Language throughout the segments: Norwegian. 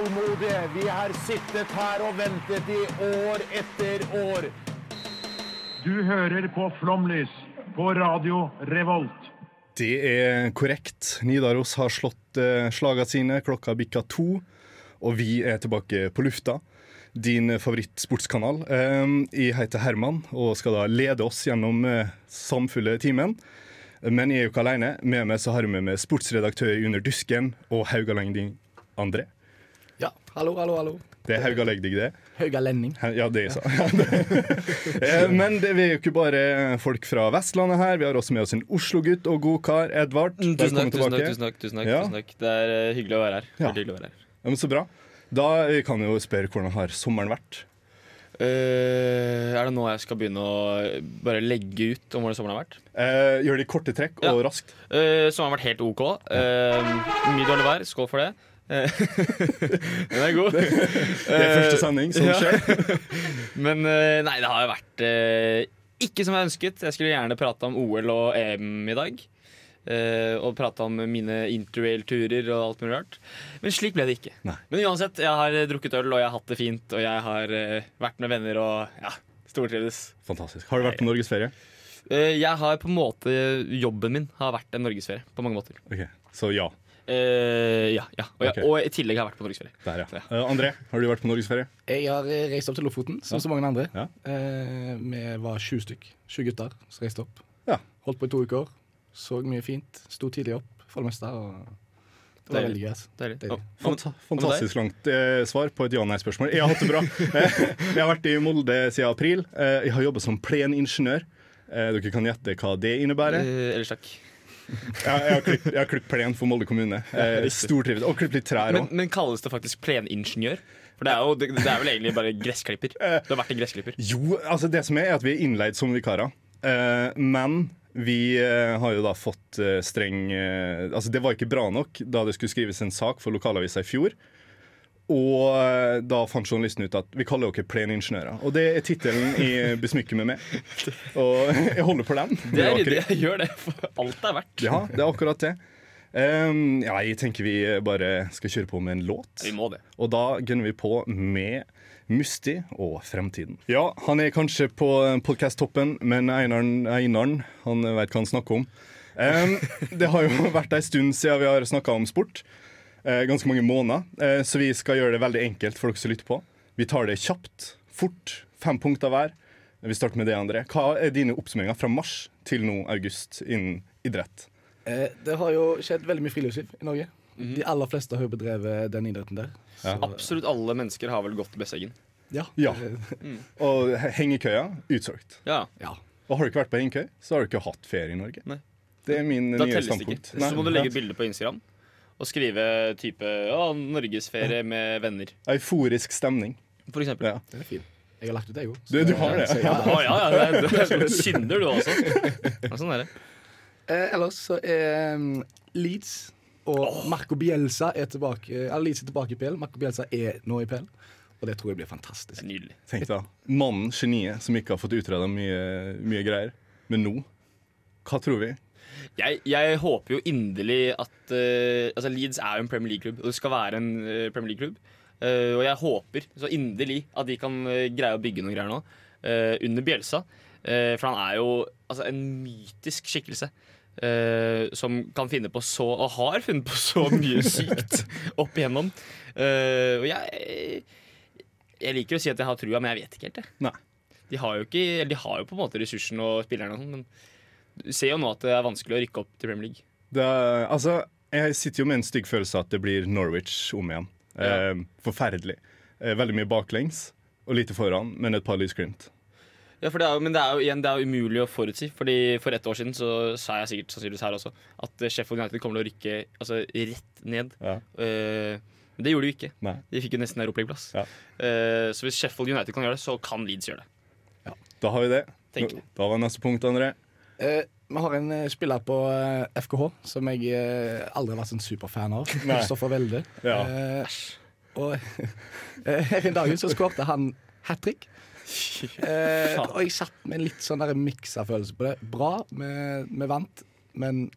tålmodige. Vi har sittet her og ventet i år etter år. Du hører på Flomlys på Radio Revolt. Det er korrekt. Nidaros har slått eh, slagene sine. Klokka bikka to, og vi er tilbake på lufta. Din favorittsportskanal. Eh, jeg heter Herman og skal da lede oss gjennom eh, samfulle timen. Men jeg er jo ikke alene. Med meg så har vi med sportsredaktør under Dusken og haugalending André. Hallo, hallo, hallo. Det er haugalegdig, det. Haugalending. Ja, det er sant. Eh, Men det, er jo ikke bare folk fra Vestlandet her. Vi har også med oss en Oslo-gutt og godkar, Edvard. Mm, Tusen takk, tusen takk, tusen takk, tusen takk, Ja. tusen takk. Det er eh, hyggelig å være her. Ja. Å være her. Ja, men Så bra. Da eh, kan vi jo spørre hvordan har sommeren vært? Uh, er det nå jeg skal begynne å bare legge ut om hvordan sommeren har vært? Uh, gjør det i korte trekk Ja. og raskt. Uh, sommeren har vært helt OK. Uh, mye dårlig vær. Skål for det. Eh, Den er god. Det er første sending som ja. skjer. Men eh, nei, det har jo vært eh, ikke som jeg ønsket. Jeg skulle gjerne prate om OL og EM i dag. Eh, og prate om mine interrail-turer og alt mulig rart. Men slik ble det ikke. Nei. Men uansett, jeg har eh, drukket øl, og jeg har hatt det fint, og jeg har eh, vært med venner og ja, stortrives. Fantastisk. Har du vært på norgesferie? Eh, jeg har på en måte Jobben min har vært en norgesferie på mange måter. Ok, Så ja. Eh, ja, ja. Og, jeg- Ok. og i tillegg har jeg vært på norgesferie. Der, ja. Eh, André, har du vært på norgesferie? Jeg har eh, reist opp til Lofoten, som Ja. så mange andre. Ja. Eh, vi var sju stykk. Sju gutter som reiste opp. Ja. Holdt på i to uker. Så mye fint. Sto tidlig opp for det meste. Og det var veldig gøy. Deilig. Deilig. Fanta fantastisk langt eh, svar på et ja-nei-spørsmål. Jeg har hatt det bra. Eh, jeg har vært i Molde siden april. Eh, jeg har jobbet som pleningeniør. Eh, dere kan gjette hva det innebærer. Eh, ellers takk. Jeg, jeg har klippet- plen for Molde kommune. Eh, Stortrives. Og klippet litt trær Men, òg. men kalles det faktisk pleningeniør? For det er jo det, det er vel egentlig bare gressklipper. Det har vært en gressklipper. Jo, altså det som er, er at vi er innleid som vikarer. Eh, men vi eh, har jo da fått eh, streng eh, Altså det var ikke bra nok da det skulle skrives en sak for lokalavisa i fjor. Og eh, da fant journalisten ut at vi kaller dere pleningeniører. Og det er tittelen jeg besmykker meg. Og jeg holder på den. Det er det ryddig. Jeg gjør det for alt er verdt. Ja, det er akkurat det. Um, ja, jeg tenker vi bare skal kjøre på med en låt. Vi må det. Og da gunner vi på med Musti og Fremtiden. Ja, han er kanskje på podkast-toppen, men Einaren, Einaren han vet hva han snakker om. Um, det har jo vært ei stund siden vi har snakka om sport. Eh, ganske mange måneder. Eh, så vi skal gjøre det veldig enkelt for dere som lytter på. Vi tar det kjapt, fort. Fem punkter hver. Vi starter med det, André. Hva er dine oppsummeringer fra mars til nå august innen idrett? Eh, det har jo skjedd veldig mye friluftsliv i Norge. De aller fleste har jo bedrevet den idretten der. Ja. Absolutt alle mennesker har vel gått Besseggen. Ja. Ja. Mm. Og hengekøya utsolgt. Ja, ja. Og har du ikke vært på hengekøy, så har du ikke hatt ferie i Norge. Nei. Det er min Da nye ikke. standpunkt. Så må du legge legge bilde på Instagram og skrive type ja, 'Norgesferie med venner', Euforisk stemning. for eksempel. Ja. Den er fin. Jeg har lagt ut det, jeg òg. Du, du har det? Så, ja, Å ja, ja, det det, du synder du også. Ja, sånn er det. Eh, ellers så er um, Leeds og Marco Bielsa er tilbake Eller Leeds er tilbake i PL. Marco Bielsa er nå i PL. Og det tror jeg blir fantastisk. Nydelig. Tenk da. Mannen, geniet, som ikke har fått utreda mye, mye greier. Men nå Hva tror vi? Jeg, jeg håper jo inderlig at uh, Altså Leeds er jo en Premier League-klubb, og det skal være en uh, Premier League-klubb. Uh, og jeg håper så inderlig at de kan greie å bygge noen greier nå, under Bjelsa. For han er jo altså, en mytisk skikkelse. som kan finne på så, og har funnet på så mye sykt opp igjennom. Og jeg Jeg liker å si at jeg har trua, men jeg vet ikke helt. Jeg. De har jo ikke De har jo på en måte ressursene og spillerne, og sånn, men du ser jo nå at det er vanskelig å rykke opp til Premier League. Det, er- altså, jeg sitter jo med en stygg følelse av at det blir Norwich om igjen. Ja. Eh, forferdelig. Eh, veldig mye baklengs og lite foran, men et par lysglimt. Ja, for det er jo, men det er jo igjen det er jo umulig å forutsi. Fordi For ett år siden så sa jeg sikkert sannsynligvis her også at Sheffield United kommer til å rykke altså, rett ned. Ja. Eh, Men det gjorde de jo ikke. Nei. De fikk jo nesten europaligaplass. Ja. Eh, så hvis Sheffield United kan gjøre det, så kan Leeds gjøre det. Da har vi det. Tenker. Da var neste punkt, André. Eh, vi har en eh, spiller på eh, FKH som jeg eh, aldri har vært en superfan av. Kristoffer Welde. Ja. Eh, og eh, her en dag så skårte han hat trick. Eh, og jeg satt med en litt sånn miksa følelse på det. Bra, vi, vi vant, men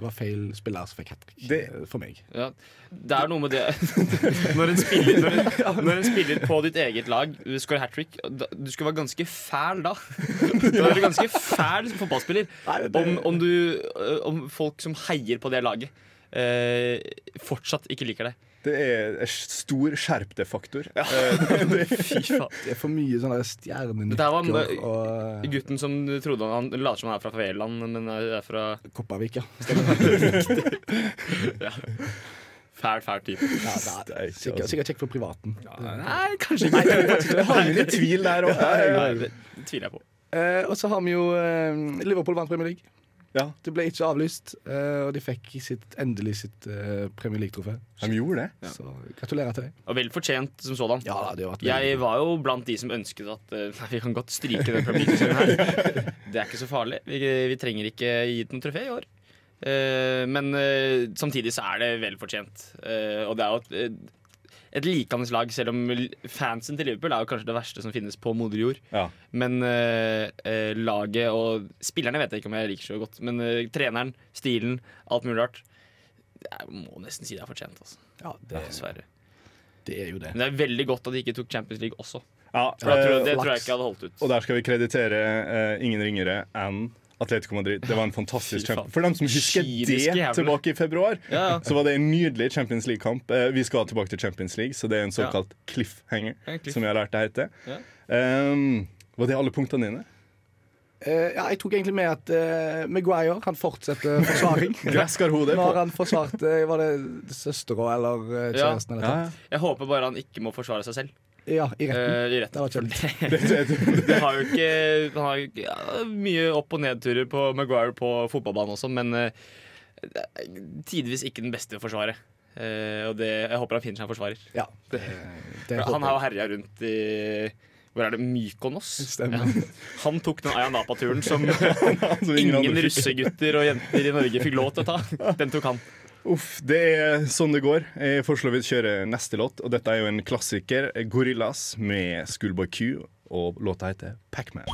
det var feil spiller som fikk hat trick Det- eh, for meg. Ja, det er noe med det Når en spiller, når en, når en spiller på ditt eget lag skårer hat trick Du skal være ganske fæl da. Du er ganske fæl som fotballspiller om, om, du, øh, om folk som heier på det laget, eh, fortsatt ikke liker deg. Det er en stor skjerp deg-faktor. Ja. Det er for mye sånne Det var med- og Gutten som trodde han, han later som han er fra Faveland, men er fra Kopervik, ja. fæl, fæl type. ja det er, er sikkert, altså. sikkert kjekk for privaten. Nei, kanskje ikke. det har litt tvil der òg. Det tviler jeg på. Eh, og så har vi jo eh, Liverpool vant Premier League. Ja, Det ble ikke avlyst, eh, og de fikk sitt, endelig sitt eh, Premier League-trofé. de gjorde det. Så gratulerer til deg. Og vel fortjent som sådan. Ja, det har vært Jeg var jo blant de som ønsket at eh, Nei, vi kan godt stryke den Premier League-trofeen her. Det er ikke så farlig. Vi, vi trenger ikke gi det noe trofé i år. Eh, men eh, samtidig så er det vel fortjent. Eh, og det er jo et, likende lag, selv om fansen til Liverpool er jo kanskje det verste som finnes på moder jord. Ja. Men uh, uh, laget og spillerne vet jeg ikke om jeg liker så godt. Men uh, treneren, stilen, alt mulig rart. Jeg må nesten si det er fortjent. Altså. Ja, det, Dessverre. det er jo det. Men det er veldig godt at de ikke tok Champions League også. Ja, For da tror, jeg, det tror jeg ikke hadde holdt ut. Og der skal vi kreditere ingen ringere enn Atletico Madrid. Det var en fantastisk kamp. For dem som husker Kyriske det jævlig. tilbake i februar, Ja, ja. så var det en nydelig Champions League-kamp. Eh, vi skal tilbake til Champions League, så det er en såkalt cliffhanger, cliff. som vi har lært det heter. Ja. Um, var det alle punktene dine? Uh, ja, jeg tok egentlig med at uh, Maguire han fortsetter forsvaring. Når han forsvarte Var det søstera eller Ja. kjæresten eller Ja, noe ja. sånt? Jeg håper bare han ikke må forsvare seg selv. Ja, i retten. eh, I retten. Det det, har jo ikke Han har ja, mye opp- og nedturer på Maguire på fotballbanen også, men eh, tidvis ikke den beste forsvaret. forsvare. Eh, og det, jeg håper han finner seg en forsvarer. Ja, det, det han har jo herja rundt i hvor er det? Mykonos? Ja. Han tok den Ayanapa-turen som ingen ingen russegutter og jenter i Norge fikk lov til å ta. Den tok han. Uff, det er sånn det går. Jeg foreslår vi kjører neste låt, og dette er jo en klassiker. Gorillas med Schoolboy Q, og låta heter Pacman.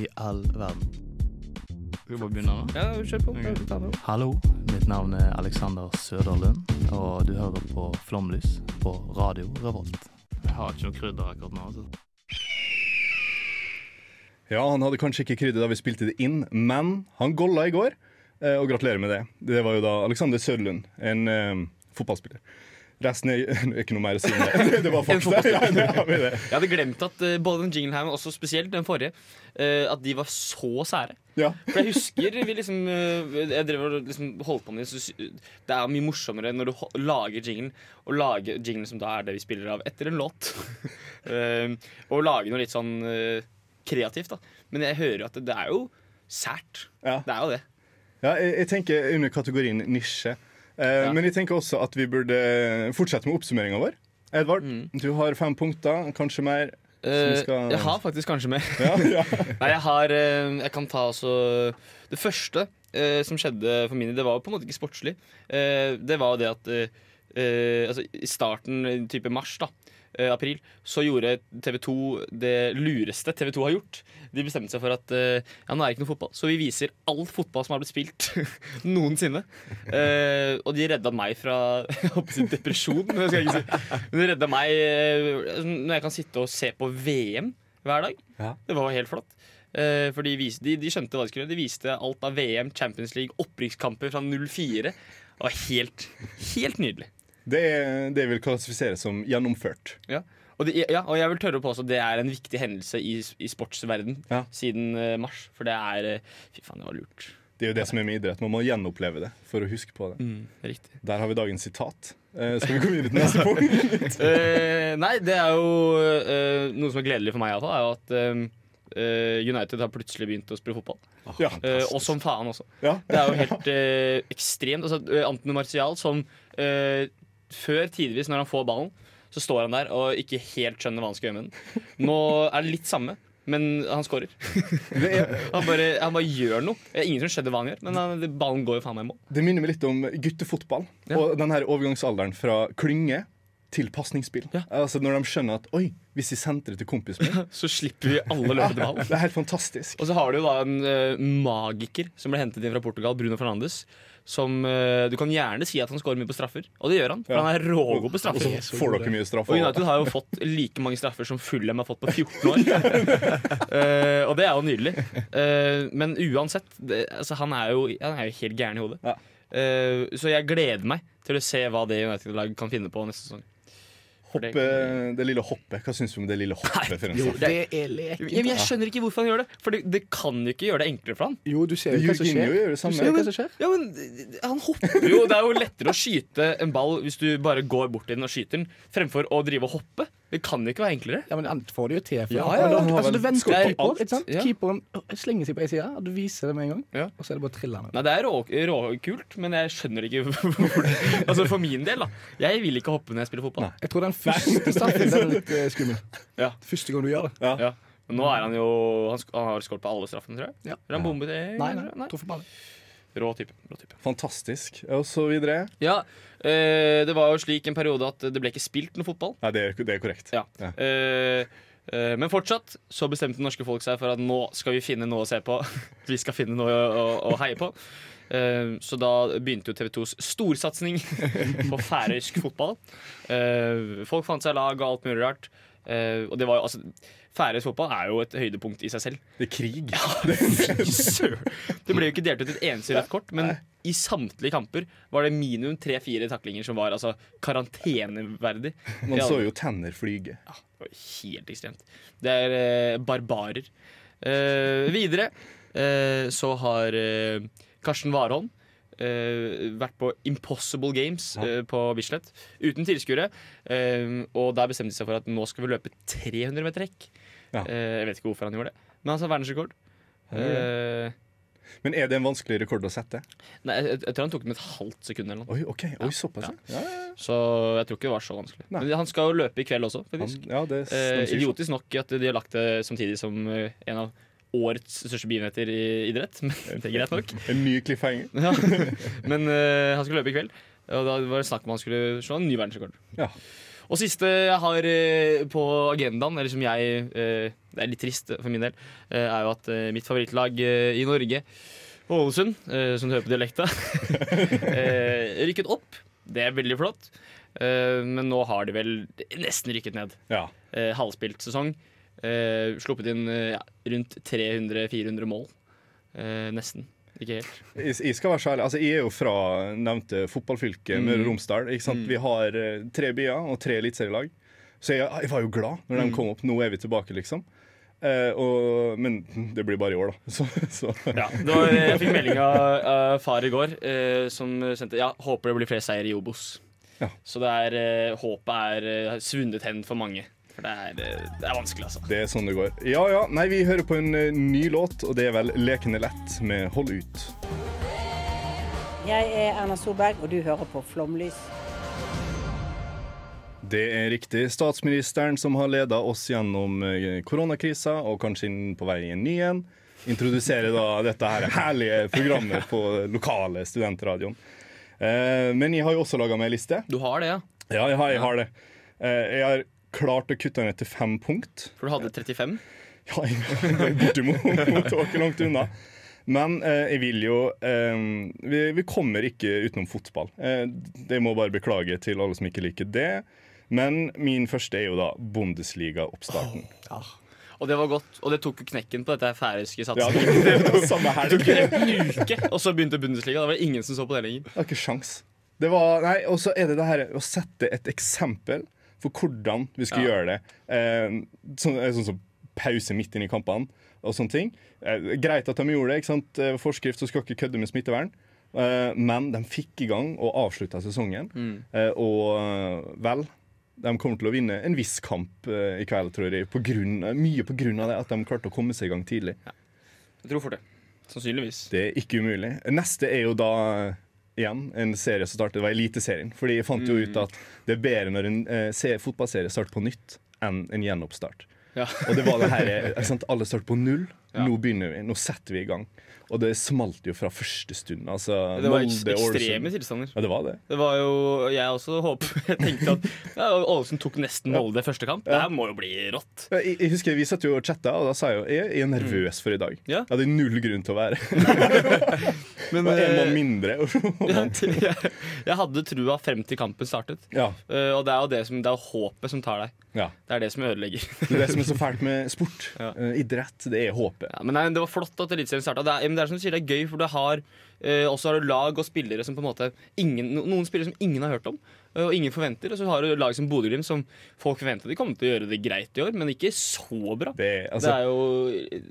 i all verden. Skal vi bare begynne nå? Ja, kjør på. Okay. Hallo, mitt navn er Alexander Søderlund, og du hører på Flomlys på Radio Revolt. Jeg har ikke noe krydder akkurat nå. altså. Ja, han hadde kanskje ikke krydder da vi spilte det inn, men han golla i går. Eh, Og gratulerer med det. Det var jo da Alexander Sørlund, en eh, fotballspiller. Resten er ikke noe mer å si om det. Det var fakta. Ja. Jeg hadde glemt at uh, både den jinglen her, men også spesielt den forrige, uh, at de var så sære. Ja. For jeg husker vi liksom uh, Jeg drev og liksom holdt på med det. Så det er mye morsommere når du lager jinglen, og lager jinglen som da er det vi spiller av etter en låt. Og lage noe litt sånn kreativt, da. Men jeg hører jo at det, det er jo sært. Ja. Det er jo det. Ja, jeg, jeg tenker under kategorien nisje. Eh, Ja. Men jeg tenker også at vi burde fortsette med oppsummeringa vår. Edvard, du har fem punkter, kanskje mer. Eh, skal- Jeg har faktisk kanskje mer. Ja, ja. Nei, jeg har eh, Jeg kan ta altså Det første eh, som skjedde for min del, det var jo på en måte ikke sportslig. Eh, det var jo det at eh, eh, altså, I starten, eh, type mars, da, eh, april, så gjorde TV 2 det lureste TV 2 har gjort. De bestemte seg for at eh, ja, nå er det ikke noe fotball, så vi viser all fotball som har blitt spilt noensinne. Eh, og de redda meg fra håper depresjon, det skal jeg ikke si. Men de redda meg eh, når jeg kan sitte og se på VM hver dag. Ja. Det var helt flott. Eh, for de, viste, de, de skjønte hva de skulle gjøre. De viste alt av VM, Champions League, opprykkskamper fra 04. Det var helt, helt nydelig. Det er det jeg vil klassifisere som gjennomført. Ja. Og, det, ja, og jeg vil tørre å påstå at det er en viktig hendelse i, i sportsverden Ja. siden eh, mars. For det er eh, Fy faen, det var lurt. Det er jo det som er med idrett. Man må gjenoppleve det for å huske på det. Riktig. Der har vi dagens sitat. Eh, skal vi gå videre til neste punkt? Eh, nei, det er jo eh, noe som er gledelig for meg, iallfall, er jo at eh, eh, United har plutselig begynt å spille fotball. Ja. Eh, og som faen også. Ja. Det er jo helt ekstremt. Altså, Antony Martial som eh, før tidvis, når han får ballen, så står han der og ikke helt skjønner hva han skal gjøre med den. Nå er det litt samme, men han scorer. han, bare, han bare gjør noe. Ingen som skjønner hva han gjør, men han, ballen går jo faen meg i mål. Det minner meg litt om guttefotball. Ja. Og den her overgangsalderen fra klynge til pasningsspill. Ja. Altså Når de skjønner at Oi, hvis de sentrer til kompisen min Så slipper vi alle løpende ball. Det er helt fantastisk. Og så har du jo da en uh, magiker som ble hentet inn fra Portugal, Bruno Fernandes. Som uh, Du kan gjerne si at han scorer mye på straffer, og det gjør han. For Ja. han er rågod på straffer. Og så får dere mye straffer Og United har jo fått like mange straffer som Fulham har fått på 14 år. uh, og det er jo nydelig. Eh, men uansett, det, altså, han, er jo, han er jo helt gæren i hodet. Ja. Eh, så jeg gleder meg til å se hva det United-laget kan finne på neste sesong. Det- Hoppe, det lille hoppet. Hva syns du om det lille hoppet? Nei, Jo, det er leken. Ja, men jeg skjønner ikke hvorfor han gjør det. For det, det kan jo ikke gjøre det enklere for han. Jo, du ser jo hva som skjer. gjør det samme. ser hva. Ja, men eh, Han hopper jo. Det er jo lettere å skyte en ball hvis du bare går bort til den og skyter den, fremfor å drive og hoppe. Det kan ikke være enklere. Ja, men Han får det jo til. For Ja, ja, ja. Altså, du venter på keeper, alt. ikke sant? Ja. Keeperen slenger seg på ei side, og du viser det med en gang. Ja. Og så er det bare å trille den. Nei, Det er rå- råkult, men jeg skjønner ikke hvor Altså For min del, da. Jeg vil ikke hoppe når jeg spiller fotball. Jeg tror den første straffen den er litt uh, skummel. Ja. Første gang du gjør det. Ja. Men nå er han jo Han, sk han har skåret på alle straffene, tror jeg. Ja. Er han bombet Nei, Nei, nei, nei. Rå type. Rå type. Fantastisk. Og så videre. Ja, eh, det var jo slik en periode at det ble ikke spilt noe fotball. Nei, det er, det er korrekt. Ja. Ja. Eh, eh, men fortsatt så bestemte norske folk seg for at nå skal vi finne noe å se på. vi skal finne noe å, å, å heie på. Eh, så da begynte jo TV 2s storsatsing på færøysk fotball. Eh, folk fant seg lag og alt mulig rart. Eh, og det var jo altså Færøysk fotball er jo et høydepunkt i seg selv. Det er krig. Fy søren. Det ble jo ikke delt ut et eneste rødt kort, men i samtlige kamper var det minimum tre-fire taklinger som var altså karanteneverdig. Man så jo tenner flyge. Ja, Det var helt ekstremt. Det er eh, barbarer. Eh, videre eh, så har eh, Karsten Warholm eh, vært på Impossible Games eh, på Bislett uten tilskuere. Og der bestemte de seg for at nå skal vi løpe 300 meter hekk. Ja. Eh, jeg vet ikke hvorfor han gjorde det, men han sa verdensrekord. Eh, Men er det en vanskelig rekord å sette? nei, jeg, jeg tror han tok det med et halvt sekund eller noe. Oi, ok, oi, såpass, ja. Ja, Så jeg tror ikke det var så vanskelig. Nei. Men han skal jo løpe i kveld også, Han, ja det, Eh, idiotisk nok at de har lagt det samtidig som eh, en av årets største begivenheter i idrett. Men det er greit nok. En ny cliffhanger. Ja. Men eh, han skulle løpe i kveld, og da var det snakk om han skulle slå en ny verdensrekord. Ja. Og siste jeg har eh, på agendaen, eller som jeg eh, Det er litt trist for min del, eh, er jo at mitt favorittlag i Norge, Ålesund, som du hører på dialekta, rykket opp. Det er veldig flott. Men nå har de vel nesten rykket ned. Ja. Halvspilt sesong. Sluppet inn ja, rundt 300-400 mål. Nesten. Ikke helt. Jeg, jeg skal være så ærlig. Altså, jeg er jo fra nevnte fotballfylket Møre og Romsdal. Sant? Vi har eh, tre byer og tre eliteserielag. Så jeg, jeg var jo glad når de kom opp. Nå er vi tilbake, liksom. Eh, og, men det blir bare i år, da. Så, så. Ja, var, jeg fikk melding av far i går eh, som sendte Ja, håper det blir flere seier i Obos. Ja. Så det er, eh, håpet er eh, svunnet hen for mange. For det er, det er vanskelig, altså. Det er sånn det går. Ja ja, nei, vi hører på en eh, ny låt, og det er vel 'Lekende lett' med 'Hold ut'. Jeg er Erna Solberg, og du hører på Flomlys. Det er riktig. Statsministeren som har leda oss gjennom eh, koronakrisa, og kanskje inn på vei i en ny en, introduserer da dette her herlige programmet på lokale studentradioen. Eh, men jeg har jo også laga meg ei liste. Du har det, ja? Ja, jeg har, jeg har det. Eh, jeg har klart å kutte ned til fem punkt. For du hadde 35? Ja, jeg er bortimot ikke langt unna. Men eh, jeg vil jo eh, vi, vi kommer ikke utenom fotball. Eh, det må bare beklage til alle som ikke liker det. Men min første er jo da Bundesliga-oppstarten. Og det var godt. Og det tok jo knekken på dette færøyske Ja, det, det samme her. Det tok en uke, og så begynte Bundesliga. Da var det ingen som så på det lenger. Det var ikke sjans. Det var, nei, Og så er det det her å sette et eksempel for hvordan vi skal Ja. gjøre det. Eh, sånn, eh, sånn som pause midt inn i kampene og sånne ting. Eh, greit at de gjorde det. ikke sant? Eh, Forskrift så skal ikke kødde med smittevern. Eh, men de fikk i gang og avslutta sesongen. Mm. Eh, og vel, de kommer til å vinne en viss kamp i kveld, tror jeg. På grunn, mye av det at de klarte å komme seg i gang tidlig. Jeg tror for det. Sannsynligvis. Det er ikke umulig. Neste er jo da igjen en serie som startet, det var Eliteserien. Fordi jeg fant jo Mm. ut at det er bedre når en eh, se- fotballserie starter på nytt enn en gjenoppstart. Ja. Og det var det her, eh? Alle starter på null. Ja. Nå begynner vi. Nå setter vi i gang. Og det smalt jo fra første stund. Altså, Det var Molde, ekstreme tilstander. Ja, det var det. Det var jo, Jeg også håper Jeg tenkte at ja, Ålesund tok nesten Molde første kamp. Det her må jo bli rått. Jeg, jeg husker Vi satt jo og chatta, og da sa jeg jo jeg, jeg er nervøs for i dag. Ja. Jeg hadde null grunn til å være. Men Og en mann eh, mindre. jeg, jeg hadde trua frem til kampen startet. ja, Uh, og det er jo det som, det er håpet som tar deg. ja. Det er det som ødelegger. Det er det som er så fælt med sport. Eh, idrett. Det er håpet. Ja, men nei, Det var flott at Eliteserien starta. Det, er- det er som du sier, det er gøy, for det har eh, også har du lag og spillere som på en måte ingen, Noen spillere som ingen har hørt om, eh, og ingen forventer. Og så har du lag som Bodø-Glimt, som folk forventer de kommer til å gjøre det greit i år, men ikke så bra. Det er, det altså, er jo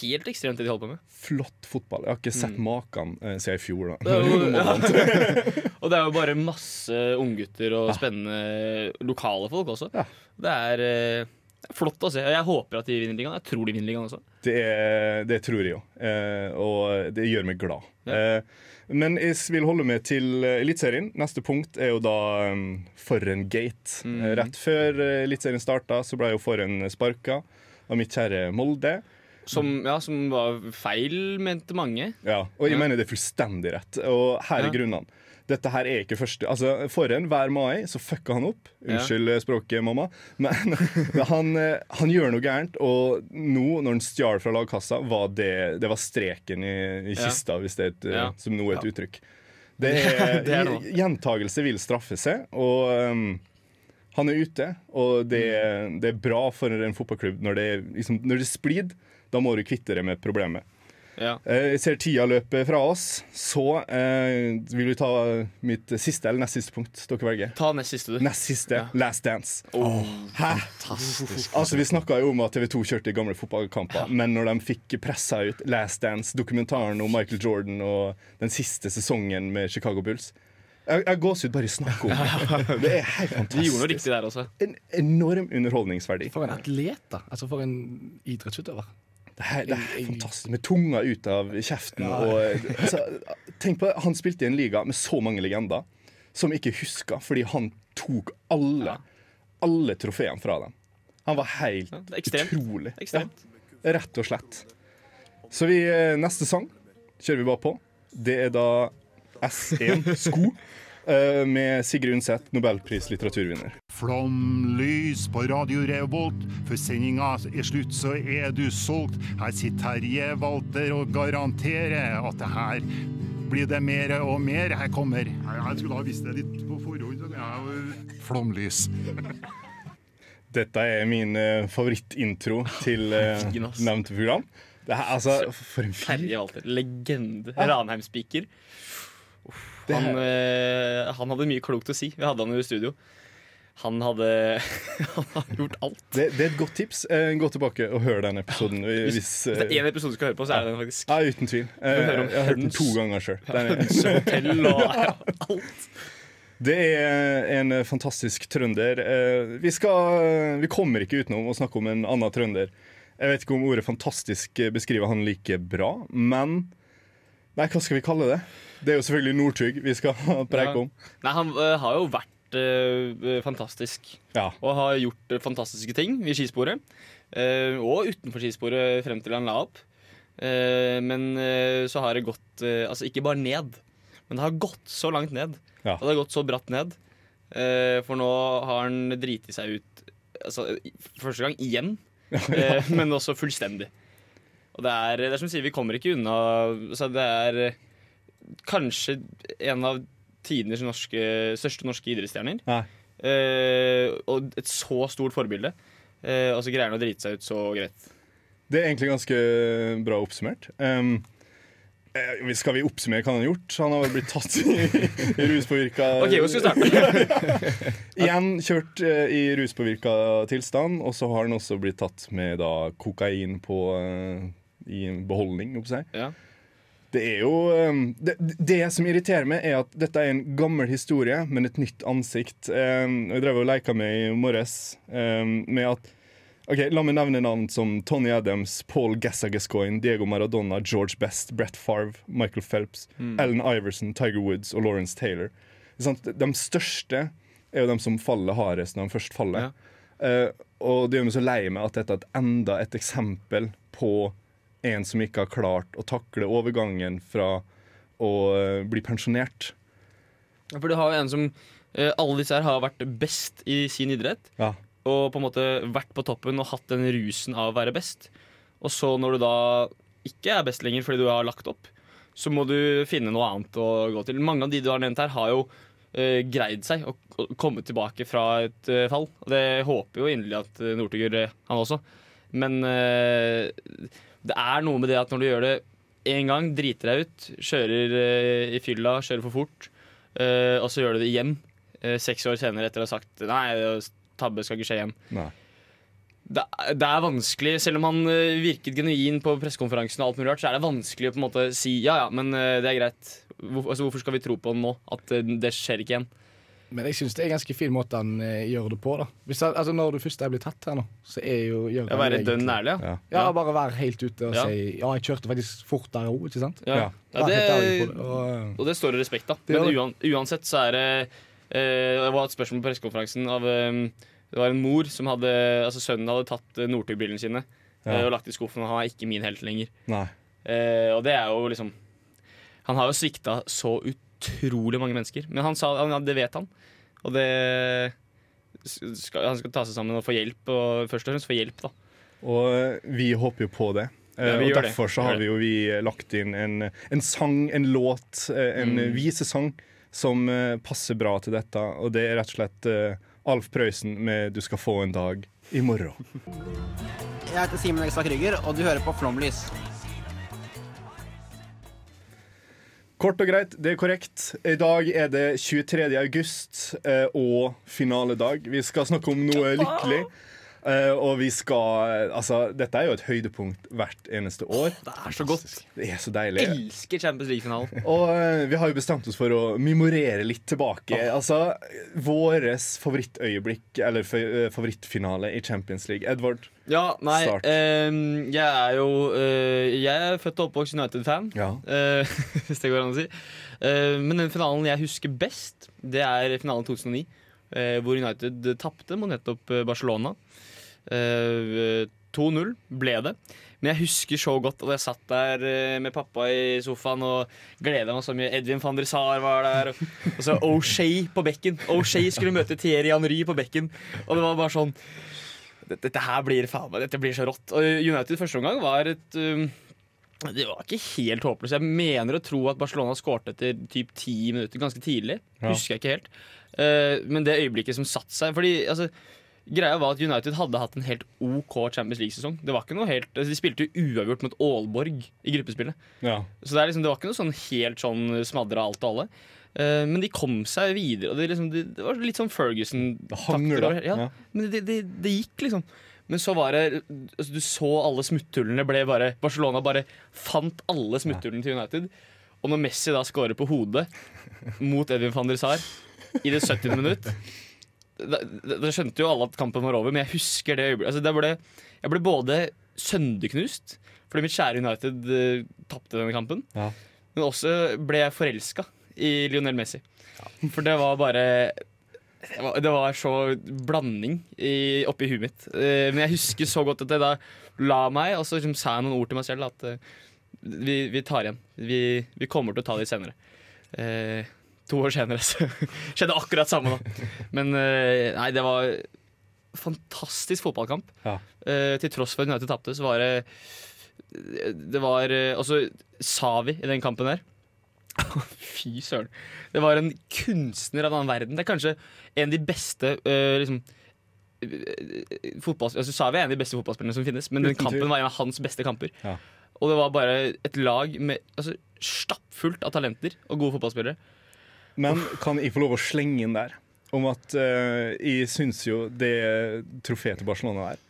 helt ekstremt, det de holder på med. flott fotball. Jeg har ikke sett maken eh, siden i fjor. da. Det jo, ja. og det er jo bare masse unggutter og spennende lokale folk også. Ja. Det er eh, flott å se. Jeg håper at de vinner ligaen. Jeg tror de vinner ligaen også. Det, er, det tror jeg jo, eh, og det gjør meg glad. Ja. Eh, men jeg vil holde meg til eh, Eliteserien. Neste punkt er jo da um, Forren Gate. Mm. Eh, rett før eh, Eliteserien starta, så ble jo Forren sparka av mitt kjære Molde. Som, ja, som var feil, mente mange. Ja, og jeg Ja. mener det er fullstendig rett. Og her er Ja. grunnene. Dette her er ikke første Altså, Forrige hver mai så fucka han opp. Unnskyld språket, mamma. Men han, eh, han gjør noe gærent, og nå, når han stjal fra lagkassa, var det, det var streken i, i kista, hvis det er et, eh, Ja. som nå er et uttrykk. Det er, Det er. Gjentagelse vil straffe seg, og um, han er ute, og det, det er bra for en fotballklubb når det liksom, når det splid. Da må du kvitte deg med problemet. Ja. Eh, Jeg ser tida løpe fra oss, så eh, vil vi ta mitt siste eller nest siste punkt. Dere velger. Ta nest siste, du. Nest siste. Ja. Last Dance. Hæ? Altså, Vi snakka jo om at TV 2 kjørte gamle fotballkamper, men når de fikk pressa ut Last Dance, dokumentaren om Michael Jordan og den siste sesongen med Chicago Bulls Jeg, jeg gåsehud bare i snakk om det. Det er helt fantastisk. De gjorde noe riktig der også. En enorm underholdningsverdi. For en atlet, da. Altså for en idrettsutøver. Det, her, det er fantastisk. Med tunga ut av kjeften. Og, altså, tenk på det, Han spilte i en liga med så mange legender som ikke huska, fordi han tok alle Alle trofeene fra dem. Han var helt ekstremt. utrolig. Ekstremt. Ja, rett og slett. Så vi, eh, neste sang kjører vi bare på. Det er da S1 Sko eh, med Sigrid Undset, nobelpris litteraturvinner. Flomlys på Radio Revolt. Før sendinga er slutt, så er du solgt. Her sitter Terje Walter og garanterer at det her blir det mer og mer. Her kommer Jeg skulle ha visst det litt på forhånd. så jeg er jo- Flomlys. Dette er min eh, favorittintro til nevnt nevnte program. Det her, altså, for en fyr. Terje Walter. Legende. Ranheim-spiker. Han, eh, han hadde mye klokt å si. Vi hadde han i studio. Han hadde Han gjort alt. Det, det er et godt tips. Eh, gå tilbake og hør den episoden. Hvis, Hvis det er én episode du skal høre på, så er det den faktisk. ja, uten tvil. Eh, jeg har hørt den to ganger sjøl. Hønsehotell og alt. Det er en eh, fantastisk trønder. Eh, Vi, skal, vi kommer ikke utenom å snakke om en annen trønder. Jeg vet ikke om ordet 'fantastisk' beskriver han like bra, men Nei, hva skal vi kalle det? Det er jo selvfølgelig Northug vi skal preike om. Nei, han uh, har jo vært uh, fantastisk. Ja. Og har gjort uh, fantastiske ting i skisporet. og utenfor skisporet frem til han la opp. Men så har det gått Altså ikke bare ned, men det har gått så langt ned. Ja. Og det har gått så bratt ned. For nå har han driti seg ut altså, første gang igjen, men også fullstendig. Og det er, det er som sier, vi kommer ikke unna Så Det er kanskje en av tidenes norske, største norske idrettsstjerner. Nei. Eh, og et så stort forbilde. Eh, og så greier han å drite seg ut så greit. Det er egentlig ganske bra oppsummert. Um, skal vi oppsummere hva han har gjort? Han har blitt tatt i, i ruspåvirka OK, hvor skal vi starte? Igjen kjørt eh, i ruspåvirka tilstand, og så har han også blitt tatt med da kokain på, eh, i beholdning. Ja. Det er jo um, det, det som irriterer meg, er at dette er en gammel historie, men et nytt ansikt. Um, jeg drev og leka med i morges um, med at Ok, La meg nevne navn som Tony Adams, Paul Gassagascoigne, Diego Maradona, George Best, Brett Favre, Michael Phelps, Mm. Allen Iverson, Tiger Woods og Lawrence Taylor. De største er jo de som faller hardest når de først faller. Eh, og det gjør meg så lei meg at dette er enda et eksempel på en som ikke har klart å takle overgangen fra å eh, bli pensjonert. For du har jo en som eh, Alle disse her har vært best i sin idrett. Ja. Og på en måte vært på toppen og hatt den rusen av å være best. Og så når du da ikke er best lenger fordi du har lagt opp, så må du finne noe annet å gå til. Mange av de du har nevnt her, har jo eh, greid seg å komme tilbake fra et eh, fall. Og det håper jo inderlig at uh, Northug gjør, eh, han også. Men eh, det er noe med det at når du gjør det én gang, driter deg ut, kjører eh, i fylla, kjører for fort, eh, og så gjør du det igjen eh, seks år senere etter å ha sagt nei, tabbe skal ikke skje igjen. Det, det er vanskelig, selv om han eh, virket genuin på pressekonferansen, og alt mulig rart, så er det vanskelig å på en måte si ja, ja, men eh, det er greit. Hvor, altså, hvorfor skal vi tro på den nå? At det skjer ikke igjen. Men jeg syns det er en ganske fin måte han eh, gjør det på. da Hvis han, altså Når du først er blitt tatt her nå, så er jo gjør Ja, han være dønn ærlig, ja. Ja, bare være helt ute og Ja. si Ja, jeg kjørte faktisk fort der òg, ikke sant? Ja. Ja, Være det- helt ærlig på det, og, Og det står det respekt av. Det gjør Men det. uan, uansett så er det eh, Det var et spørsmål på pressekonferansen av eh, Det var en mor som hadde Altså sønnen hadde tatt eh, Northug-brillene sine Ja. eh, og lagt i skuffen, og han er ikke min helt lenger. Nei. Eh, og det er jo liksom Han har jo svikta så utrolig mange mennesker. Men han sa han, det vet han. Og det skal, Han skal ta seg sammen og få hjelp, og først og fremst få hjelp, da. Og eh, vi håper jo på det. Eh, Ja, og. Derfor så har vi jo vi eh, lagt inn en, en sang, en låt, en Mm. visesang som passer bra til dette. Og det er rett og slett Alf Prøysen med 'Du skal få en dag i morgen'. Jeg heter Simen Ekstad Krüger, og du hører på Flomlys. Kort og greit, det er korrekt. I dag er det 23. august eh, og finaledag. Vi skal snakke om noe lykkelig. Eh, og vi skal Altså, dette er jo et høydepunkt hvert eneste år. Det er så godt. Det er så deilig. Elsker Champions League-finalen. Og uh, vi har jo bestemt oss for å memorere litt tilbake. Altså, Våres favorittøyeblikk, eller eh, favorittfinale i Champions League. Edvard, Ja, nei, Start. Uh, jeg er jo eh, Jeg er født og oppvokst United-fan, Ja. eh, hvis det går an å si. Eh, men den finalen jeg husker best, det er finalen 2009, eh, hvor United tapte mot nettopp eh, Barcelona. Eh, 2-0 ble det. Men jeg husker så godt at jeg satt der eh, med pappa i sofaen og gleda meg så mye. Edvin van der Sar var der. Og, og så O'Shay på bekken. O'Shay skulle møte Thierry Henry på bekken. Og det var bare sånn dette, her blir faen meg, dette blir så rått. Og United første omgang var et um, Det var ikke helt håpløst. Jeg mener å tro at Barcelona skårte etter typ ti minutter ganske tidlig. Ja. Husker jeg ikke helt. Uh, men det øyeblikket som satte seg Fordi altså, Greia var at United hadde hatt en helt OK Champions League-sesong. Det var ikke noe helt altså, De spilte jo uavgjort mot Aalborg i gruppespillet. Ja. Så det, liksom, det var ikke noe sånn helt sånn smadra alt og alle. Eh, men de kom seg videre. Og det, liksom, det, det var litt sånn Ferguson. hangla, Ja, ja. Men det, det, det gikk, liksom. Men så var det altså, Du så alle smutthullene ble bare Barcelona bare fant alle smutthullene til United. Og når Messi da scorer på hodet mot Edvin van der Sar i det 70. minutt da, skjønte jo alle at kampen var over, men jeg husker det øyeblikket. Altså, det ble, jeg ble både sønderknust fordi mitt kjære United uh, tapte denne kampen, Ja. men også ble jeg forelska i Lionel Messi. For det var bare det var, det var så blanding i, oppi huet mitt. Uh, men jeg husker så godt at jeg da la meg, og så liksom sa jeg noen ord til meg selv at uh, vi, vi tar igjen. Vi, vi kommer til å ta det senere. Eh, to år senere så skjedde akkurat samme, da. Men eh, nei, det var fantastisk fotballkamp. Ja. Uh, til tross for at United tapte, så var det Det var Altså, også Savi i den kampen der. Fy søren. Det var en kunstner av en annen verden. Det er kanskje en av de beste uh, liksom, eh, fotball, altså Savi er en av de beste fotballspillerne som finnes, men den kampen var en av hans beste kamper. Ja. Og det var bare et lag med altså, stappfullt av talenter og gode fotballspillere. Men kan jeg få lov å slenge inn der om at uh, jeg syns jo det trofeet til Barcelona der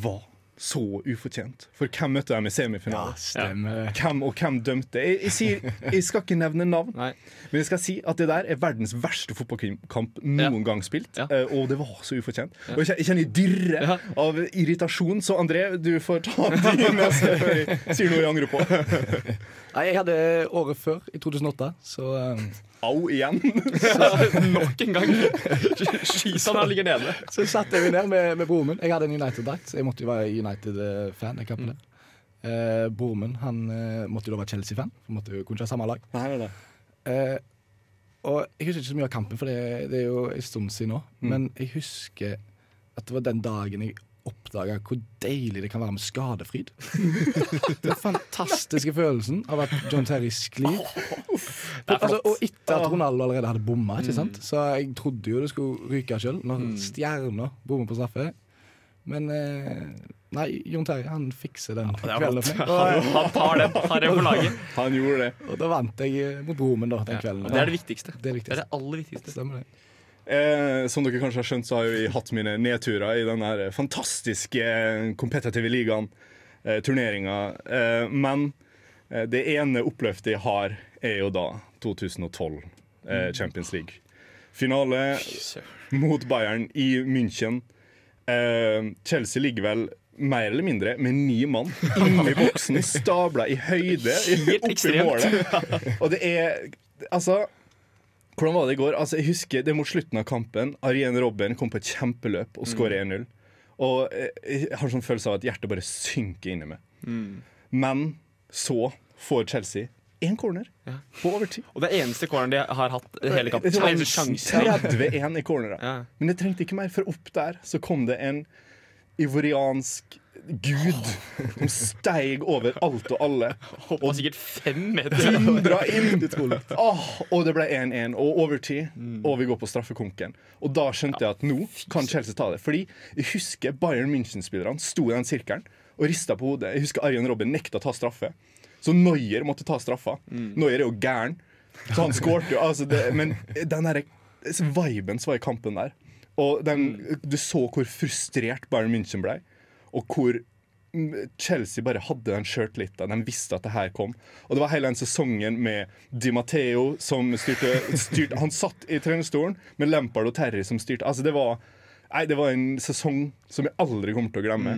var så ufortjent. For hvem møtte dem i semifinalen? Stemmer. Hvem og hvem dømte? Jeg, jeg, sier, jeg skal ikke nevne navn, Nei. men jeg skal si at det der er verdens verste fotballkamp noen gang spilt. Ja. eh, Og det var så ufortjent. Og jeg kjenner- jeg dirre av irritasjon. Så André, du får ta din neste før jeg sier noe jeg angrer på. Nei, jeg hadde året før, i 2008, så um, Au igjen. Nok en gang! Skisene han ligger nede. Så satte jeg meg ned med, med broren min. Jeg hadde en United-drakt, så jeg måtte jo være United-fan. den kampen. Eh, broren min han eh, måtte jo da være Chelsea-fan. måtte jo kunne ikke ha samme lag. Nei, nei. Eh, og jeg husker ikke så mye av kampen, for det, det er jo en stund siden nå. Men jeg husker at det var den dagen jeg oppdaga hvor deilig det kan være med skadefryd. Den fantastiske følelsen av at John Terry sklir. Altså, og etter at Ronaldo allerede hadde bomma. Så jeg trodde jo det skulle ryke sjøl, når stjerna bommer på straffe. Men eh, nei, John Terry han fikser den er kvelden. Han, han tar den, tar den for laget. Han gjorde det. Og, da vant jeg eh, mot da, den kvelden. Det er det viktigste. Det er det Det er det aller viktigste. Stemmer det. Eh, som dere kanskje har skjønt, så har jo jeg hatt mine nedturer i den fantastiske eh, kompetitive ligaen, eh, turneringa. Eh, men eh, det ene oppløftet jeg har, er jo da 2012 eh, Champions League. Finale mot Bayern i München. Eh, Chelsea ligger vel mer eller mindre med ni mann inni boksen, stabla i høyde oppi målet. Og det er Altså hvordan var det i går? Altså, jeg husker Det er mot slutten av kampen. Arjen Robben kom på et kjempeløp og skårer 1-0. Og eh, jeg har sånn følelse av at hjertet bare synker inni meg. Men så får Chelsea én corner på overtid. Og det er eneste corneren de har hatt hele kampen. Det var Eneste sjansen. 31 i cornera. Ja. Men det trengte ikke mer, for opp der så kom det en ivoriansk gud som steig over alt og alle. Hoppa sikkert fem meter. Dundra inn! Oh, og det ble 1-1 og overtid, og vi går på straffekonken. Og da skjønte jeg at nå kan Chelsea ta det. Fordi jeg husker Bayern München-spillerne sto i den sirkelen og rista på hodet. Jeg husker Arjen Robben nekta å ta straffe. Så Noyer måtte ta straffa. Noyer er jo gæren. Så han skårte jo. Altså det, men den derre viben som var i kampen der, og den, du så hvor frustrert Bayern München ble, og hvor mm, Chelsea bare hadde den sjøltilliten. De visste at det her kom. Og det var hele den sesongen med Di Matteo som styrte, styrte Han satt i trenerstolen med Lampard og Terry som styrte. Altså det var Nei, det var en sesong som jeg aldri kommer til å glemme.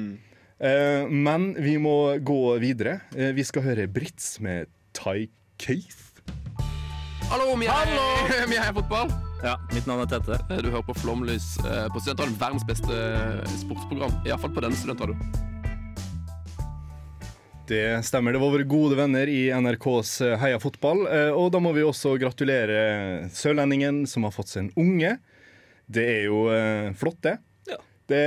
Eh, men vi må gå videre. Eh, vi skal høre Brits med Ty Keith. Hallo, vi er, vi er fotball. Ja, mitt navn er Tete. Du hører på Flomlys eh, på Studentradioen. Verdens beste eh, sportsprogram. Iallfall på denne studentradioen. Det stemmer. Det var våre gode venner i NRKs eh, Heia fotball. Eh, Og da må vi også gratulere sørlendingen som har fått seg en unge. Det er jo eh, flott, det. Ja. Det,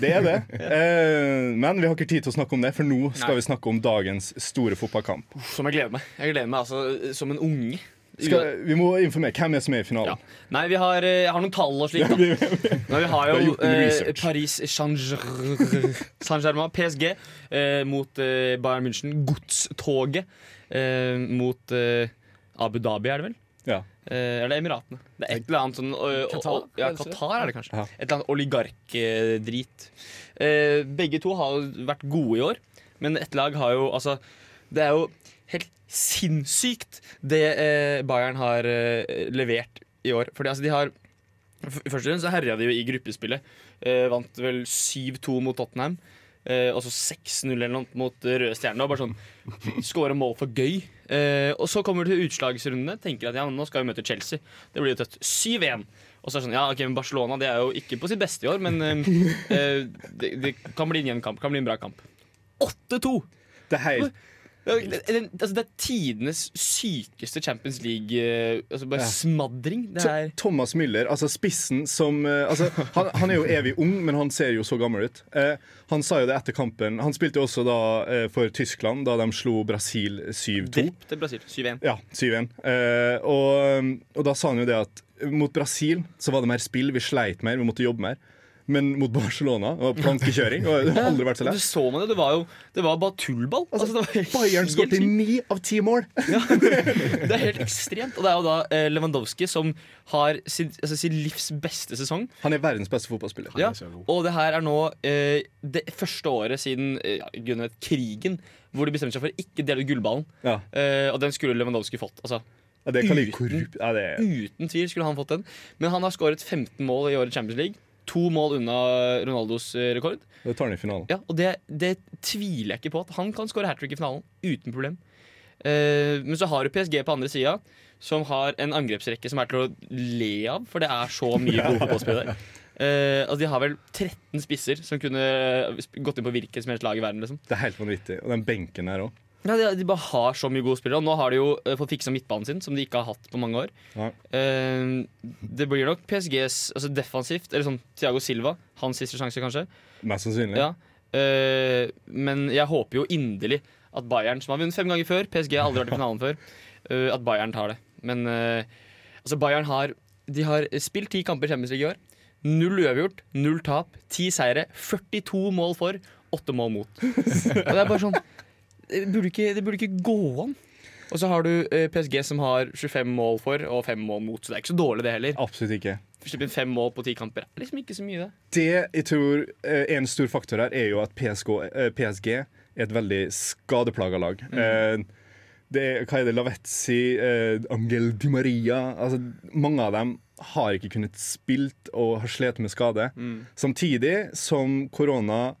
det. er det. Eh, Men vi har ikke tid til å snakke om det, for nå skal Nei. vi snakke om dagens store fotballkamp. Som jeg gleder meg. Jeg gleder meg altså som en unge. Skal, vi må informere hvem er som er i finalen. Ja. Nei, vi har, eh, jeg har noen tall og slikt. da. Men vi har jo eh. Paris Saint-Germain, PSG, eh, mot eh, Bayern München. Godstoget eh, mot eh, Abu Dhabi, er det vel? Ja. Eh, eller Emiratene. Det er et eller annet sånn Qatar, Ja, det? Qatar er det kanskje. Ja. Et eller annet oligarkdrit. Eh, begge to har jo vært gode i år, men ett lag har jo altså Det er jo helt sinnssykt det eh, Bayern har eh, levert i år. Fordi altså de har Først og fremst så herja de jo i gruppespillet. Eh, vant vel 7-2 mot Tottenham. Eh, og så 6-0 eller noe mot Røde Stjerne. Og bare sånn Skåre mål for gøy. Eh, og så kommer du til utslagsrundene. Tenker at ja, nå skal vi møte Chelsea. Det blir jo tøft. 7-1. Og så er det sånn, ja, ok, men Barcelona det er jo ikke på sitt beste i år, men eh, det, det kan bli en jevn kamp. Kan bli en bra kamp. 8-2! Det er helt altså, det er tidenes sykeste Champions League eh, altså Bare Ja. smadring. Det er Thomas Müller, altså spissen som eh, altså, han, han er jo evig ung, men han ser jo så gammel ut. Eh, han sa jo det etter kampen. Han spilte jo også da eh, for Tyskland, da de slo Brasil 7-2. drepte Brasil. 7-1. Ja, 7-1. Eh, og, og da sa han jo det at mot Brasil så var det mer spill, vi sleit mer, vi måtte jobbe mer. Men mot Barcelona. Og var plankekjøring. Og det har aldri vært så Du lett. så med det, det var jo det var bare tullball. Altså, det var Bayern skåret i ni av ti mål! Det er helt ekstremt. Og det er jo da eh, Lewandowski som har sin, altså, sin livs beste sesong. Han er verdens beste fotballspiller. Ja, og det her er nå eh, det første året siden eh, ja, Gud vet, krigen hvor de bestemte seg for å ikke dele ut gullballen. Ja. Eh, og den skulle Lewandowski fått. Altså, Ja, uten. Ja, det uten tvil skulle han fått den. Men han har skåret 15 mål i året Champions League. To mål unna Ronaldos eh, rekord. Det tar han i finalen. Ja, og det, det tviler jeg ikke på. At han kan skåre hat trick i finalen uten problem. Uh, men så har du PSG på andre sida, som har en angrepsrekke som er til å le av, for det er så mye gode fotballspillere. Uh, altså de har vel 13 spisser som kunne gått inn på hvilket som helst lag i verden. Liksom. Det er helt vanvittig. Og den benken her òg. Ja, de, de bare har så mye gode spillere. Og nå har de jo uh, fått fiksa midtbanen sin, som de ikke har hatt på mange år. Ja. Uh, det blir nok PSGs altså defensivt, eller sånn Thiago Silva. Hans siste sjanse, kanskje. Mest sannsynlig. Ja. Uh, men jeg håper jo inderlig at Bayern, som har vunnet fem ganger før PSG har aldri vært i finalen før, at Bayern tar det. Men altså Bayern har De har spilt ti kamper i Champions League i år. Null uavgjort, null tap, ti seire, 42 mål for, åtte mål mot. Og det er bare sånn Det burde ikke, det burde ikke gå an. Og så har du eh, PSG som har 25 mål for og 5 mål mot, så det er ikke så dårlig, det heller. Absolutt ikke. Slippe inn fem mål på ti kamper er liksom ikke så mye, det. Det jeg tror eh, En stor faktor her er jo at PSG, eh, PSG er et veldig skadeplaga lag. Mm. det, hva er det? Lavetzi, Angel Di Maria altså, Mange av dem har ikke kunnet spilt og har slitt med skade. Samtidig som korona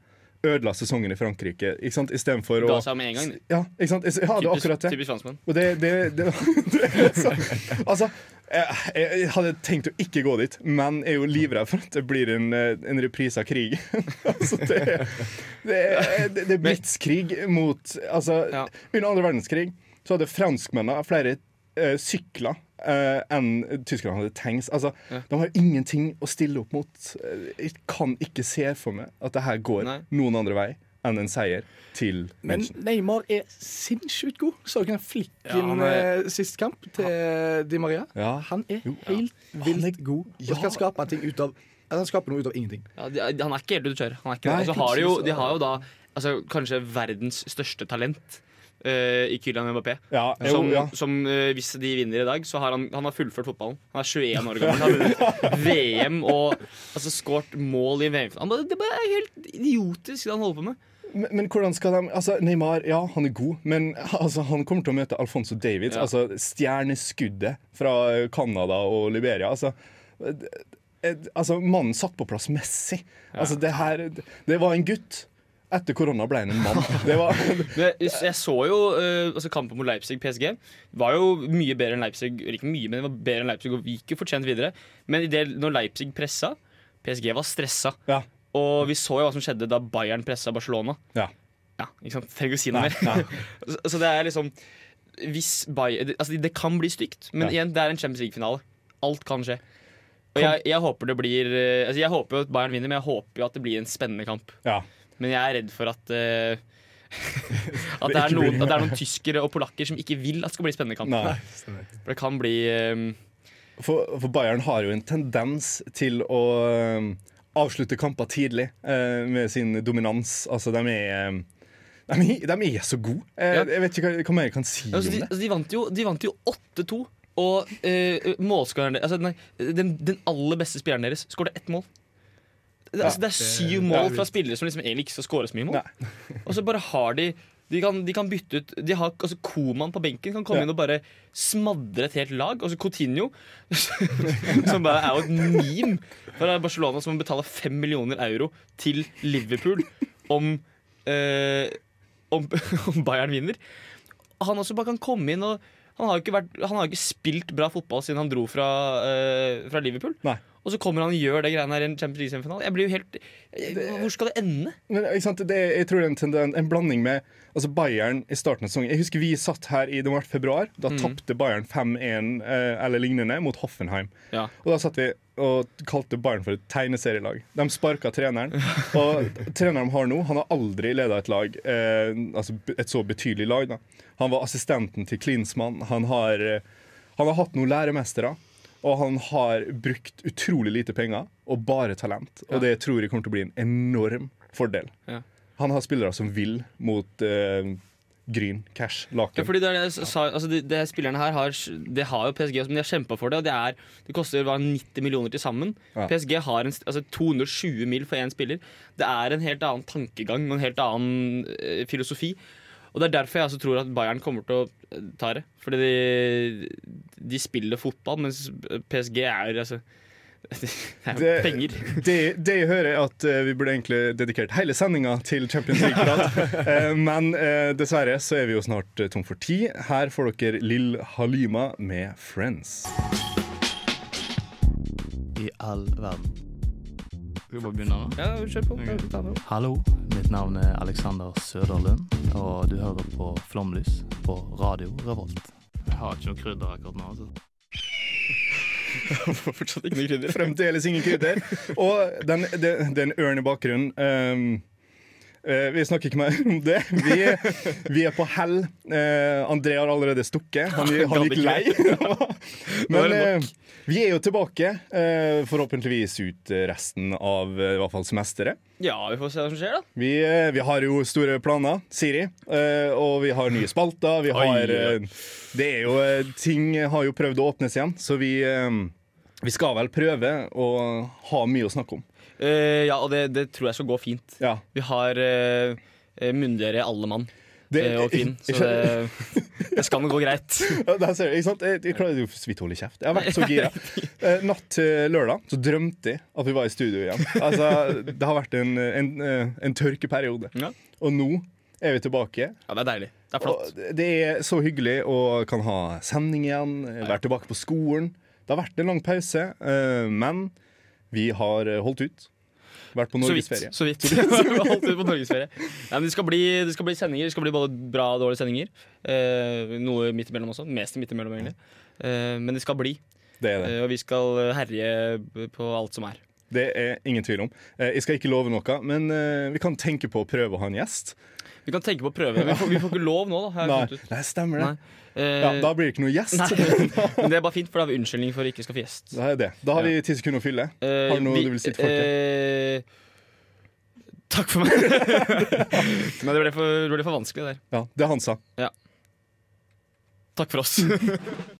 ødela sesongen i Frankrike. Ikke sant? Istedenfor å Ga seg med en gang. Ja, ikke sant? Ja, det var akkurat det. Typisk franskmenn. Og det, det, det, det altså, Altså, jeg, jeg hadde tenkt å ikke gå dit, men jeg er jo livredd for at det blir en, eh, en reprise av krig. altså, det, det, det, er blitskrig mot Altså, under andre verdenskrig så hadde franskmennene flere eh, sykler eh, enn tyskerne hadde tanks. Altså, De har ingenting å stille opp mot. Eh, Jeg kan ikke se for meg at det her går noen andre vei enn en seier til Men Neymar er sinnssykt god. Så du ikke den flikken Ja, er- eh, sist kamp til Di Maria? Ja. Han er helt vilt god og skal skape ting ut av Han skaper noe ut av ingenting. Ja, de, han er ikke helt ute å kjøre. Han Nei, de, de har jo da altså, kanskje verdens største talent i Kylian Mbappé. Ja, jo, som, ja. som eh, hvis de vinner i dag, så har han, han har fullført fotballen. Han er 21 år gammel. Han har vunnet VM og altså, skåret mål i VM. Han bare, det bare er helt idiotisk det han holder på med. Men, men hvordan skal de altså Neymar ja, han er god, men altså, han kommer til å møte Alfonso Davids. Ja. Altså Stjerneskuddet fra Canada og Liberia. Altså, eh, eh, altså Mannen satt på plass Messi. Altså, det, her, det var en gutt. Etter korona ble han en mann. Det var, jeg, så jo eh, altså kampen mot Leipzig PSG. Var jo mye bedre enn Leipzig. Ikke mye, men det var bedre enn Leipzig og vi gikk jo fortjent videre. Men i det, når Leipzig pressa, PSG var stressa. Og vi så jo hva som skjedde da Bayern pressa Barcelona. Ja. Ja, ikke sant? Trenger ikke å si noe mer. så, så det er liksom Bayern, altså det kan bli stygt, men Ja. igjen, det er en Champions League-finale. Alt kan skje. Og jeg, jeg håper det blir eh, Altså Jeg håper jo at Bayern vinner, men jeg håper jo at det blir en spennende kamp. Ja. Men jeg er redd for at uh, At Det er noen, at det er noen tyskere og polakker som ikke vil at det skal bli spennende kamp. Nei. For det kan bli eh, for, for Bayern har jo en tendens til å eh, avslutte kamper tidlig uh, med sin dominans. Altså, de er eh, de er, de er så gode. Eh, Jeg vet ikke hva, hva mer jeg kan si altså, om det. altså, de vant jo, de vant jo 8-2. Og eh, målskåreren altså, nei, den, den aller beste spilleren deres skåret ett mål. Det, altså, det er syv mål fra spillere som liksom egentlig ikke skal skåre så mye mål. Og så bare har de de kan, de kan bytte ut de har, altså Koman på benken kan komme Ja. inn og bare smadre et helt lag. Og så Coutinho, som bare er jo et meme fra Barcelona, som må betale fem millioner euro til Liverpool om, eh, om, om Bayern vinner. Han også bare kan komme inn og han har jo ikke, vært, han har jo ikke spilt bra fotball siden han dro fra, eh, fra Liverpool. Og så kommer han og gjør det greiene her i en Champions League-semifinale. Jeg blir jo helt Hvor skal det ende? Men? Det, er- jeg tror det er en, en blanding med altså Bayern i starten av sesongen. Jeg husker vi satt her i det var februar. Da mm. tapte Bayern 5-1 eh, eller lignende mot Hoffenheim. Ja. Og da satt vi og kalte Bayern for et tegneserielag. De sparka treneren. Og treneren de har nå, han har aldri leda et lag, eh, altså et så betydelig lag. da. Han var assistenten til Klinsmann. Han har, eh, han har hatt noen læremestere. Og han har brukt utrolig lite penger og bare talent. Og det tror jeg kommer til å bli en enorm fordel. Ja. Han har spillere som vil mot uh, Gryn, Cash, Laken. Ja, fordi det, det, sa, altså de, de spillerne her har de har jo PSG men de har kjempa for det. Og det, er, det koster hva, 90 millioner til sammen. Ja. PSG har en, altså 220 mil for én spiller. Det er en helt annen tankegang og en helt annen eh, filosofi. Og det er derfor jeg altså tror at Bayern kommer til å eh, ta det. Fordi de, de spiller fotball, mens PSG er altså Det er jo penger. Det, det jeg hører, er at eh, vi burde egentlig dedikert hele sendinga til Champions League-prat. Eh, men eh, dessverre så er vi jo snart tom for tid. Her får dere Lill Halima med 'Friends'. I all verden. Skal vi bare begynne nå? Ja, kjør på. Okay. Hallo, mitt navn er Alexander Søderlund, og du hører på Flomlys på Radio Revolt. Jeg har ikke noe krydder akkurat nå. altså. Fortsatt ikke noe krydder. Fremdeles ingen krydder. Og den, den, den i bakgrunnen. Um, eh, vi snakker ikke mer om det. Vi, vi er på hell. Eh, André har allerede stukket. Han, han gikk lei. Men eh, vi er jo tilbake, eh, forhåpentligvis ut resten av eh, i hvert fall semesteret. Ja, vi får se hva som skjer, da. Vi, eh, vi har jo store planer, Siri, og vi har nye spalter. Vi har, det er jo, ting har jo prøvd å åpnes igjen, så vi, vi skal vel prøve å ha mye å snakke om. Eh, ja, og det, det tror jeg skal gå fint. Ja. Vi har uh, myndigere i alle mann. Det- eh, og Finn, så det, det skal nok gå greit. Ja, der ser du, ikke sant? Jeg, jeg klarer jo så vidt å holde kjeft. Jeg har vært så gira. Eh, natt til lørdag så drømte jeg at vi var i studio igjen. Altså, det har vært en, en, eh, en tørkeperiode. Ja. Og nå er vi tilbake. Ja, det er deilig. Det er flott. Og det er så hyggelig å kan ha sending igjen, være tilbake på skolen. Det har vært en lang pause, eh, men vi har eh, holdt ut. Vært på Så vidt. norgesferie. Så vidt. Holdt ut på norgesferie. Ja, det, skal bli, det skal bli sendinger. Det skal bli både bra og dårlige sendinger. Eh, noe midt imellom også. Mest midt imellom, egentlig. Eh, men det skal bli. Det det. Eh, og vi skal herje på alt som er. Det er ingen tvil om. Eh, Jeg skal ikke love noe, men eh, vi kan tenke på å prøve å ha en gjest. Vi kan tenke på å prøve. Vi får, vi får ikke lov nå, da. Nei, nei stemmer det. Nei. Eh, Ja, da blir det ikke noe gjest. Men det er bare fint, for da har vi unnskyldning for å ikke skaffe gjest. Da er det. Da har vi ti sekunder å fylle. Eh, Har du noe vi- du vil si til folket? eh, takk for meg. Men det ble for, det ble for vanskelig der. Ja, det han sa. Ja. Takk for oss.